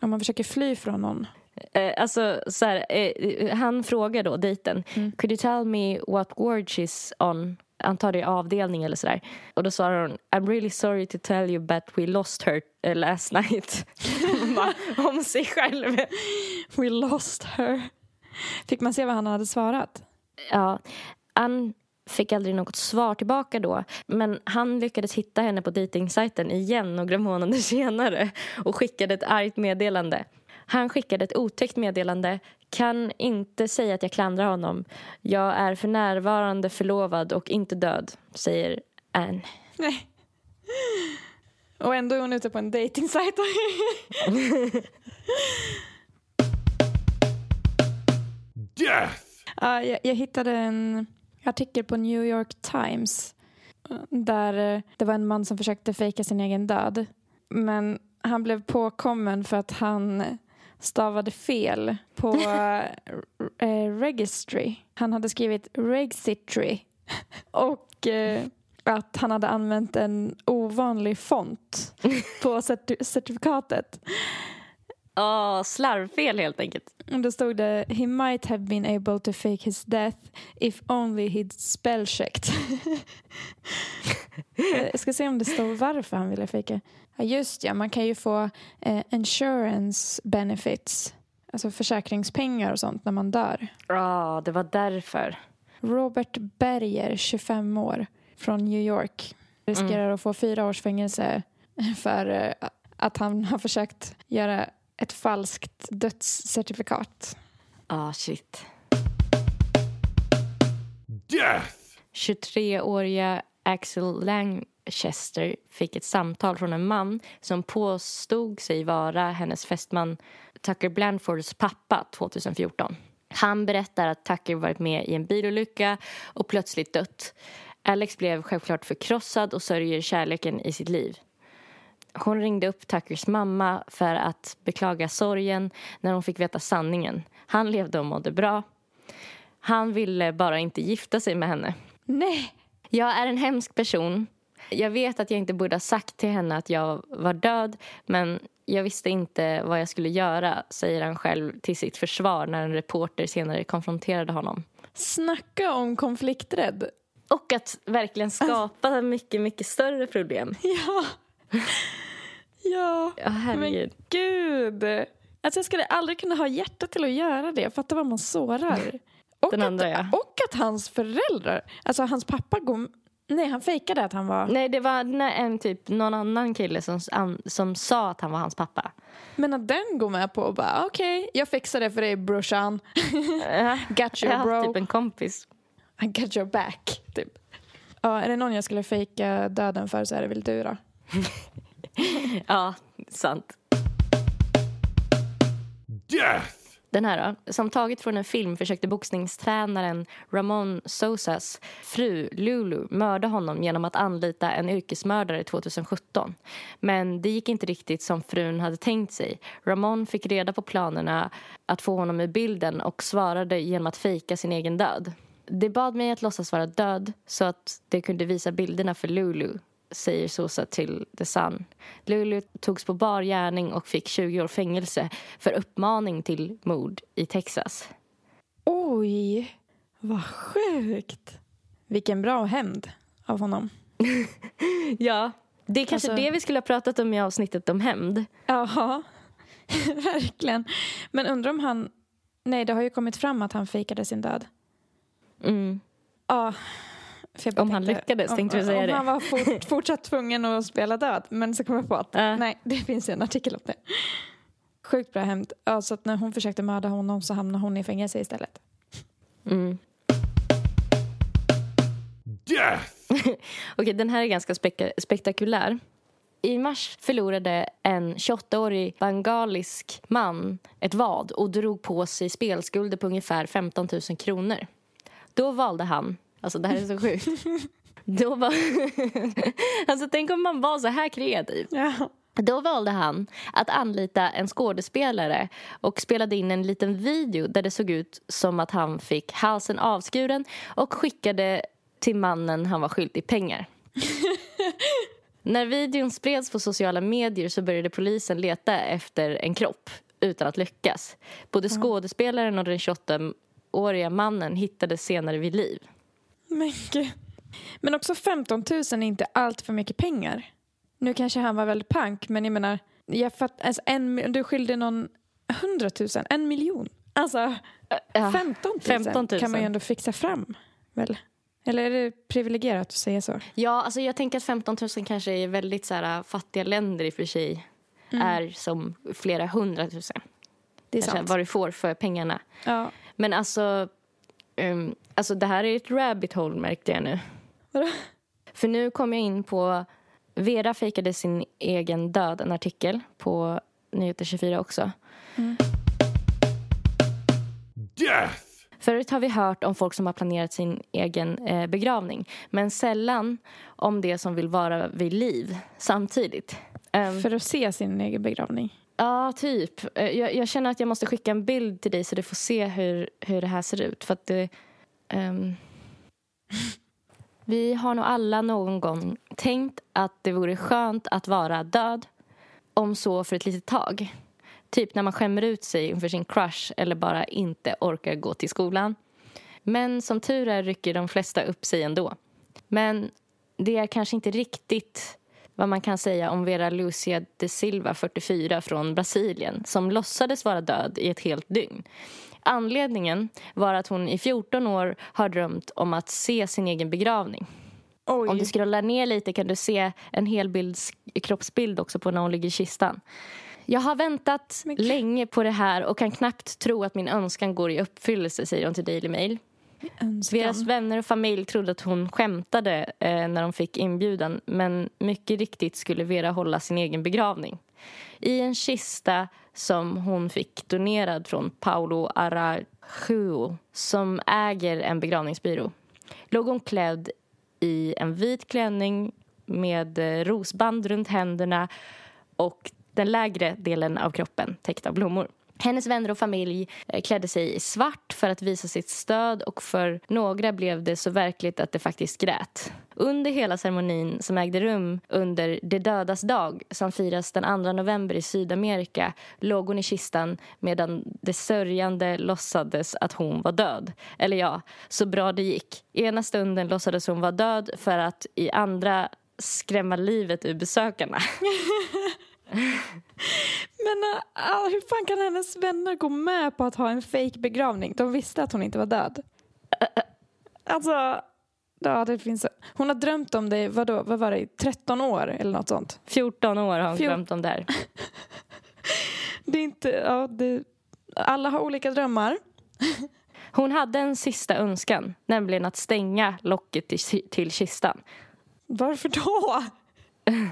Om man försöker fly från någon. Eh, alltså, så här, eh, han frågar då dejten. Mm. Could you tell me what ward she's on? Antar det är avdelning eller sådär. Och då svarar hon I'm really sorry to tell you but we lost her eh, last night. Om sig själv. We lost her. Fick man se vad han hade svarat? Ja, Ann fick aldrig något svar tillbaka då. Men han lyckades hitta henne på dejtingsajten igen några månader senare och skickade ett argt meddelande. Han skickade ett otäckt meddelande. Kan inte säga att jag klandrar honom. Jag är för närvarande förlovad och inte död, säger Ann. Nej. Och ändå är hon ute på en dejtingsajt. Death! Ja, jag, jag hittade en artikel på New York Times där eh, det var en man som försökte fejka sin egen död. Men han blev påkommen för att han stavade fel på eh, registry. Han hade skrivit registry och eh, att han hade använt en ovanlig font på certi- certifikatet. Åh, slarvfel helt enkelt. Och då stod det He might have been able to fake his death if only he'd spell checked. Eh, Jag ska se om det står varför han ville fejka. Ja, just ja, man kan ju få eh, insurance benefits. Alltså försäkringspengar och sånt när man dör. Ja, det var därför. Robert Berger, 25 år, från New York. Riskerar att få fyra års fängelse för eh, att han har försökt göra ett falskt dödscertifikat. Ah, shit. Death! 23-åriga Axel Lanchester fick ett samtal från en man som påstod sig vara hennes fästman Tucker Blandfords pappa 2014. Han berättar att Tucker varit med i en bilolycka och plötsligt dött. Alex blev självklart förkrossad och sörjer kärleken i sitt liv. Hon ringde upp Tuckers mamma för att beklaga sorgen när hon fick veta sanningen. Han levde och mådde bra. Han ville bara inte gifta sig med henne. Nej! Jag är en hemsk person. Jag vet att jag inte borde ha sagt till henne att jag var död men jag visste inte vad jag skulle göra, säger han själv till sitt försvar när en reporter senare konfronterade honom. Snacka om konflikträdd. Och att verkligen skapa mycket, mycket större problem. Ja. Ja. Ja, herregud. Men gud. Alltså jag skulle aldrig kunna ha hjärta till att göra det. Fatta vad man sårar. Och, Den att, andra, ja. och att hans föräldrar, alltså hans pappa går Nej, han fejkade att han var... Nej, det var när en typ någon annan kille som, som sa att han var hans pappa. Men att den går med på och bara okej, jag fixar det för dig brorsan. Got you bro. typ en kompis. I got your back. Typ. Ja, är det någon jag skulle fejka döden för så är det väl du då. Ja, sant. Death! Den här då, som taget från en film försökte boxningstränaren Ramon Sosas fru Lulu mörda honom genom att anlita en yrkesmördare 2017. Men det gick inte riktigt som frun hade tänkt sig. Ramon fick reda på planerna att få honom ur bilden och svarade genom att fejka sin egen död. Det bad mig att låtsas vara död så att det kunde visa bilderna för Lulu säger Sosa till The Sun. Lulu togs på bar gärning och fick 20 år fängelse för uppmaning till mord i Texas. Oj, vad sjukt. Vilken bra hämnd av honom. Ja, det är kanske Alltså- det vi skulle ha pratat om i avsnittet om hämnd. Ja, verkligen. Men undrar om han... Nej, det har ju kommit fram att han fejkade sin död. Mm. Ja. Om han lyckades, om, tänkte du säga om det. han var fort, fortsatt tvungen att spela död. Men så kom jag på att Äh. nej, det finns ju en artikel om det. Sjukt bra hämnd. Ja, så att när hon försökte mörda honom så hamnade hon i fängelse istället. Mm. Death! Okej, den här är ganska spek- spektakulär. I mars förlorade en 28-årig bengalisk man ett vad och drog på sig spelskulder på ungefär 15 000 kronor. Då valde han... Alltså, det här är så sjukt. Då var, alltså, tänk om man var så här kreativ. Ja. Då valde han att anlita en skådespelare och spelade in en liten video där det såg ut som att han fick halsen avskuren och skickade till mannen han var skyldig pengar. När videon spreds på sociala medier så började polisen leta efter en kropp utan att lyckas. Både skådespelaren och den 28-åriga mannen hittades senare vid liv. Men gud. Men också 15 000 är inte allt för mycket pengar. Nu kanske han var väldigt pank, men jag menar, jag fatt, alltså en, du skyllde någon 100 000, en miljon. Alltså, Ja, 15 000, 15 000. kan man ju ändå fixa fram, väl? Eller är det privilegierat att säga så? Ja, alltså jag tänker att 15 000 kanske i väldigt så här, fattiga länder i och för sig är som flera hundratusen. Det är Kanske sant. vad du får för pengarna. Ja. Men alltså, um, alltså det här är ett rabbit hole märkte jag nu. Vadå? För nu kom jag in på Vera fejkade sin egen död, en artikel på Nyheter 24 också. Death! Förut har vi hört om folk som har planerat sin egen eh, begravning men sällan om det som vill vara vid liv samtidigt. Ehm, För att se sin egen begravning. Ja, typ. Eh, Jag, jag känner att jag måste skicka en bild till dig så du får se hur, hur det här ser ut. För att det, Um, vi har nog alla någon gång tänkt att det vore skönt att vara död, om så för ett litet tag. Typ när man skämmer ut sig inför sin crush eller bara inte orkar gå till skolan. Men som tur är rycker de flesta upp sig ändå. Men det är kanske inte riktigt vad man kan säga om Vera Lucia de Silva, 44, från Brasilien som låtsades vara död i ett helt dygn. Anledningen var att hon i 14 år har drömt om att se sin egen begravning. Oj. Om du scrollar ner lite kan du se en helbilds kroppsbild också på när hon ligger i kistan. Jag har väntat länge på det här och kan knappt tro att min önskan går i uppfyllelse, säger hon till Daily Mail. Veras vänner och familj trodde att hon skämtade eh, när de fick inbjudan men mycket riktigt skulle Vera hålla sin egen begravning. I en kista som hon fick donerad från Paolo Arajuo som äger en begravningsbyrå låg hon klädd i en vit klänning med eh, rosband runt händerna och den lägre delen av kroppen täckt av blommor. Hennes vänner och familj eh, klädde sig i svart för att visa sitt stöd och för några blev det så verkligt att det faktiskt grät. Under hela ceremonin som ägde rum under de dödas dag som firas den 2 november i Sydamerika låg hon i kistan medan de sörjande låtsades att hon var död. Eller ja, så bra det gick. I ena stunden låtsades hon vara död för att i andra skrämma livet ur besökarna. Men uh, hur fan kan hennes vänner gå med på att ha en fake begravning? De visste att hon inte var död. Alltså, Ja, det finns... Hon har drömt om det, vadå, vad var det, i 13 år eller något sånt. 14 år har hon Fjort- drömt om det här. Det är inte, ja, det... Alla har olika drömmar. Hon hade en sista önskan, nämligen att stänga locket till, till kistan. Varför då?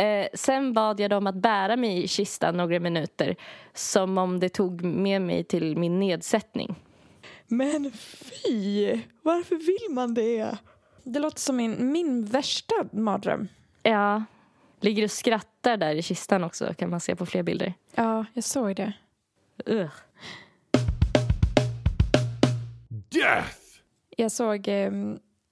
Eh, sen bad jag dem att bära mig i kistan några minuter som om det tog med mig till min nedsättning. Men fy! Varför vill man det? Det låter som min, min värsta mardröm. Ja, ligger och skrattar där i kistan också kan man se på fler bilder. Ja, jag såg det. Ugh. Death! Jag såg eh,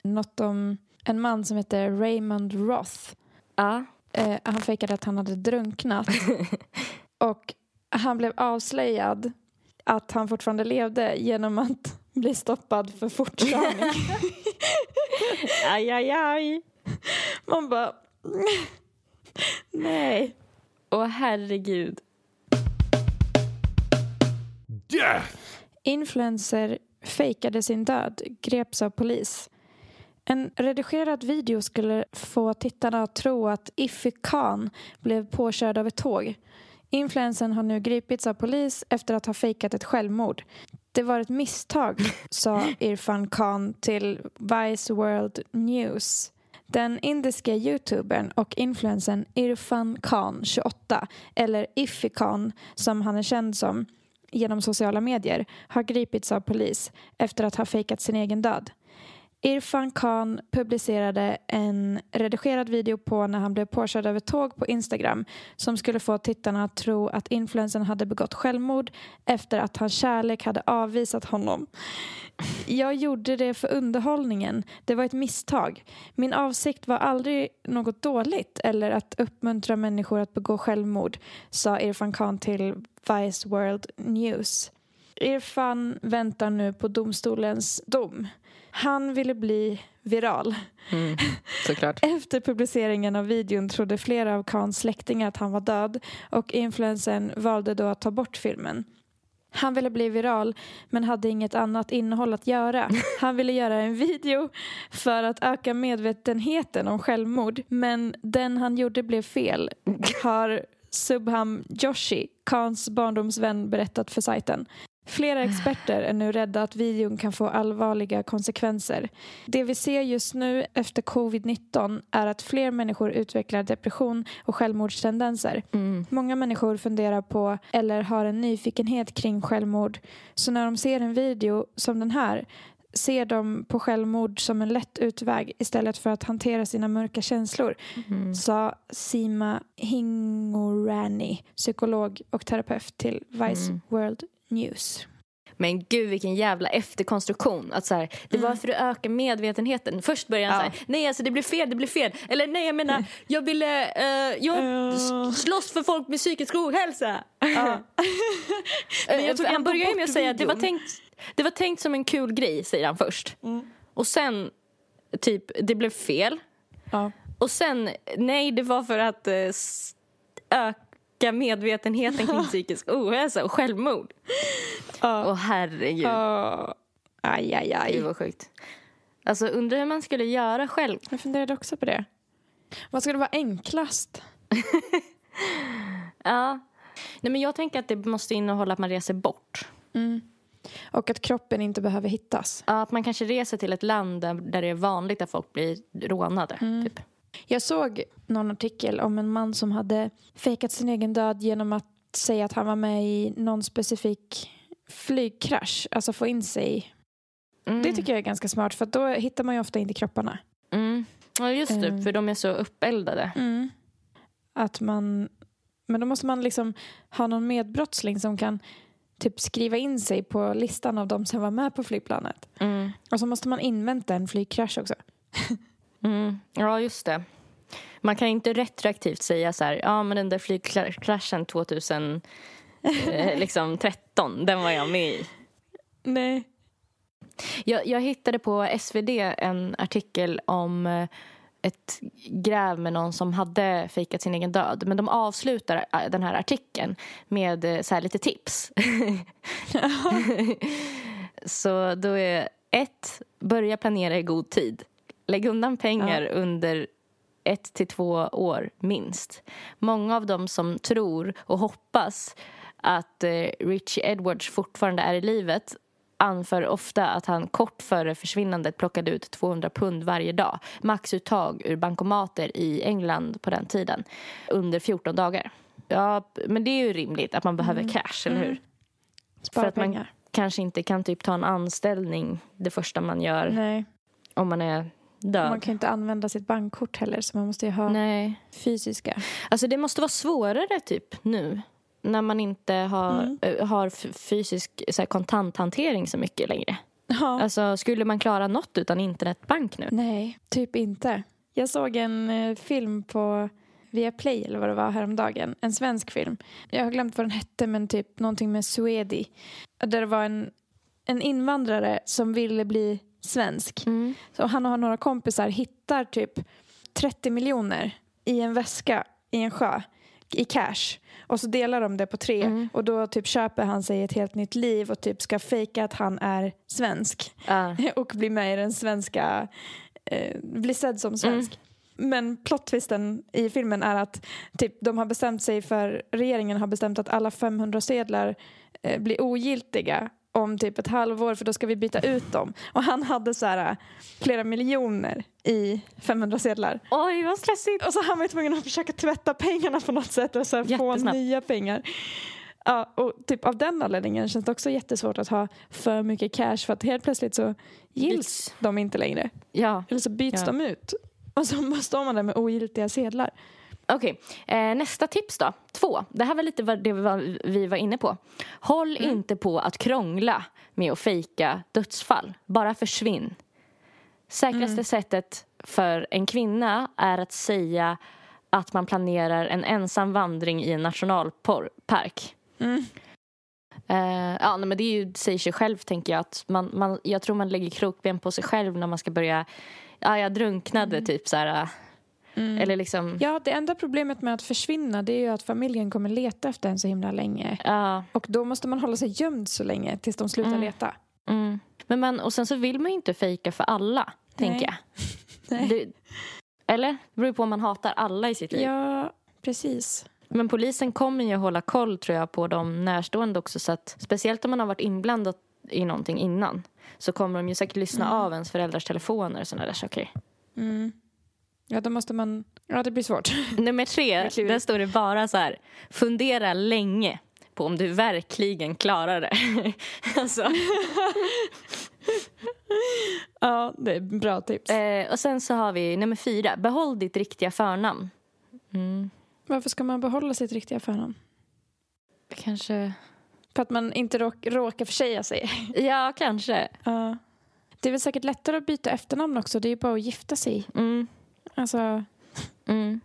något om en man som heter Raymond Roth. Ja. Eh, han fejkade att han hade drunknat. och han blev avslöjad att han fortfarande levde genom att bli stoppad för fortkörning. Aj, aj, aj. Man bara... Nej. Åh herregud. Death! Influencer fejkade sin död, greps av polis. En redigerad video skulle få tittarna att tro att Ify Khan blev påkörd av ett tåg. Influencern har nu gripits av polis efter att ha fejkat ett självmord. Det var ett misstag, sa Irfan Khan till Vice World News. Den indiska youtubern och influencern Irfan Khan, 28, eller Ify Khan som han är känd som, genom sociala medier har gripits av polis efter att ha fejkat sin egen död. Irfan Khan publicerade en redigerad video på när han blev påkörd av ett tåg på Instagram som skulle få tittarna att tro att influensen hade begått självmord efter att hans kärlek hade avvisat honom. Jag gjorde det för underhållningen. Det var ett misstag. Min avsikt var aldrig något dåligt eller att uppmuntra människor att begå självmord, sa Irfan Khan till Vice World News. Irfan väntar nu på domstolens dom. Han ville bli viral. Mm, såklart. Efter publiceringen av videon trodde flera av Khans släktingar att han var död och influencern valde då att ta bort filmen. Han ville bli viral men hade inget annat innehåll att göra. Han ville göra en video för att öka medvetenheten om självmord men den han gjorde blev fel, har Subham Joshi, Khans barndomsvän, berättat för sajten. Flera experter är nu rädda att videon kan få allvarliga konsekvenser. Det vi ser just nu efter covid-19 är att fler människor utvecklar depression och självmordstendenser. Mm. Många människor funderar på eller har en nyfikenhet kring självmord. Så när de ser en video som den här ser de på självmord som en lätt utväg istället för att hantera sina mörka känslor, Mm. sa Sima Hingorani, psykolog och terapeut till Vice Mm. World News. Men gud vilken jävla efterkonstruktion. Att så här, det var för att öka medvetenheten. Först började han Ja. så här, nej alltså det blev fel, det blev fel. Eller nej jag menar, jag ville, eh, jag Ja. s- slåss för folk med psykisk ohälsa. Ja. Jag tog han bort med att säga att det var, tänkt, det var tänkt som en kul grej, säger han först. Och sen, typ, det blev fel. Ja. Och sen, nej det var för att eh, s- öka medvetenheten kring psykisk ohälsa och självmord. Åh herregud. Ja. Aj, aj, aj. vad sjukt. Alltså undrar hur man skulle göra själv. Jag funderade också på det. Vad skulle vara enklast? Ja. Nej men jag tänker att det måste innehålla att man reser bort. Mm. Och att kroppen inte behöver hittas. Ja, att man kanske reser till ett land där, där det är vanligt att folk blir rånade. Typ. Jag såg någon artikel om en man som hade fejkat sin egen död genom att säga att han var med i någon specifik flygkrasch. Alltså få in sig. Mm. Det tycker jag är ganska smart för då hittar man ju ofta inte kropparna. Mm. Ja just det, Mm. för de är så uppeldade. Mm. Att man... Men då måste man liksom ha någon medbrottsling som kan typ skriva in sig på listan av de som var med på flygplanet. Mm. Och så måste man invänta en flygkrasch också. Mm. Ja just det. Man kan inte retroaktivt säga så här, ja men den där flygkraschen 2013, eh, liksom 13, den var jag med i. Nej. Jag, jag hittade på SvD en artikel om eh, ett gräv med någon som hade fejkat sin egen död. Men de avslutar eh, den här artikeln med så här lite tips. så då är ett, börja planera i god tid. Lägg undan pengar under ett till två år minst. Många av dem som tror och hoppas att eh, Richie Edwards fortfarande är i livet anför ofta att han kort före försvinnandet plockade ut 200 pund varje dag. Maxuttag ur bankomater i England på den tiden under 14 dagar. Ja, men det är ju rimligt att man behöver cash, eller hur? Spara För att man pengar. kanske inte kan typ ta en anställning det första man gör Nej, om man är död. man kan inte använda sitt bankkort heller så man måste ju ha Nej. fysiska. Alltså det måste vara svårare typ nu när man inte har, Mm. eh, har fysisk så här, kontanthantering så mycket längre. Ja. Alltså skulle man klara något utan internetbank nu? Nej, typ inte. Jag såg en eh, film på Viaplay eller vad det var häromdagen. En svensk film. Jag har glömt vad den hette men typ någonting med Swedi. Där det var en, en invandrare som ville bli svensk. Mm. Så han och några kompisar hittar typ 30 miljoner i en väska i en sjö i cash. Och så delar de det på tre Mm. och då typ köper han sig ett helt nytt liv och typ ska fejka att han är svensk Ja. och bli med i den svenska, eh, bli sedd som svensk. Men plot-twisten i filmen är att typ, de har bestämt sig för, regeringen har bestämt att alla 500 sedlar eh, blir ogiltiga om typ ett halvår för då ska vi byta ut dem. Och han hade så här eh, flera miljoner i 500 sedlar. Oj, vad stressigt! Och så han var tvungen att försöka tvätta pengarna på något sätt och så här få nya pengar. Ja, och typ av den anledningen känns det också jättesvårt att ha för mycket cash för att helt plötsligt så gills Byts. de inte längre. Ja, Eller så byts Ja. de ut. Och så står man där med ogiltiga sedlar. Okej. Eh, nästa tips då. Två. Det här var lite vad det var, vi var inne på. Håll inte på att krångla med att fejka dödsfall. Bara försvinn. Säkraste sättet för en kvinna är att säga att man planerar en ensam vandring i en nationalpark. Mm. Eh, ja, nej, men det är ju, säger sig själv, tänker jag. Att man, man, jag tror man lägger krokben på sig själv när man ska börja... Ja, jag drunknade, typ så här. Eh, Eller liksom... Ja, det enda problemet med att försvinna det är ju att familjen kommer leta efter en så himla länge. Ja, Och då måste man hålla sig gömd så länge tills de slutar Mm. leta. mm. Men man, och sen så vill man ju inte fejka för alla, tänker jag. Nej. Det, eller? Det beror på om man hatar alla i sitt liv. Ja, precis. Men polisen kommer ju hålla koll, tror jag, på de närstående också. Så att, speciellt om man har varit inblandad i någonting innan så kommer de ju säkert lyssna av ens föräldrars telefoner och sådana där saker. Mm. Ja, då måste man... Ja, det blir svårt. Nummer tre, där står det bara så här. Fundera länge på om du verkligen klarar det. alltså, ja, det är bra tips. eh, och sen så har vi nummer fyra. Behåll ditt riktiga förnamn. Mm. Varför ska man behålla sitt riktiga förnamn? Kanske... För att man inte råk, råkar försäga sig. Ja, kanske. Ja. Det är väl säkert lättare att byta efternamn också. Det är ju bara att gifta sig. Mm. Alltså, Mm.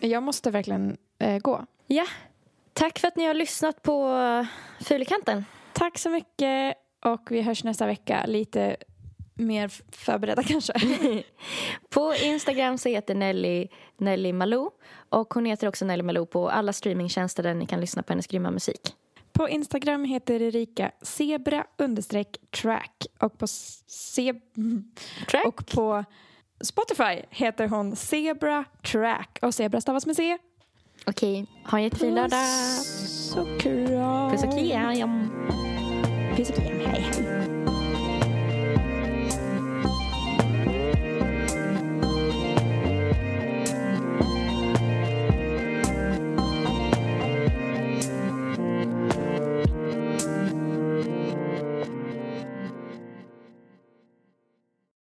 jag måste verkligen eh, gå. Ja. Tack för att ni har lyssnat på Fulekanten. Tack så mycket och vi hörs nästa vecka. Lite mer förberedda kanske. På Instagram så heter Nelly Nelly Malou och hon heter också Nelly Malou på alla streamingtjänster där ni kan lyssna på hennes grymma musik. På Instagram heter Erika zebra track och på, se- Track. och på Spotify heter hon Zebra Track och Zebra stavas med C. Okej, ha en jättefin lördag. Puss och kram. Puss och kram. Puss och kram.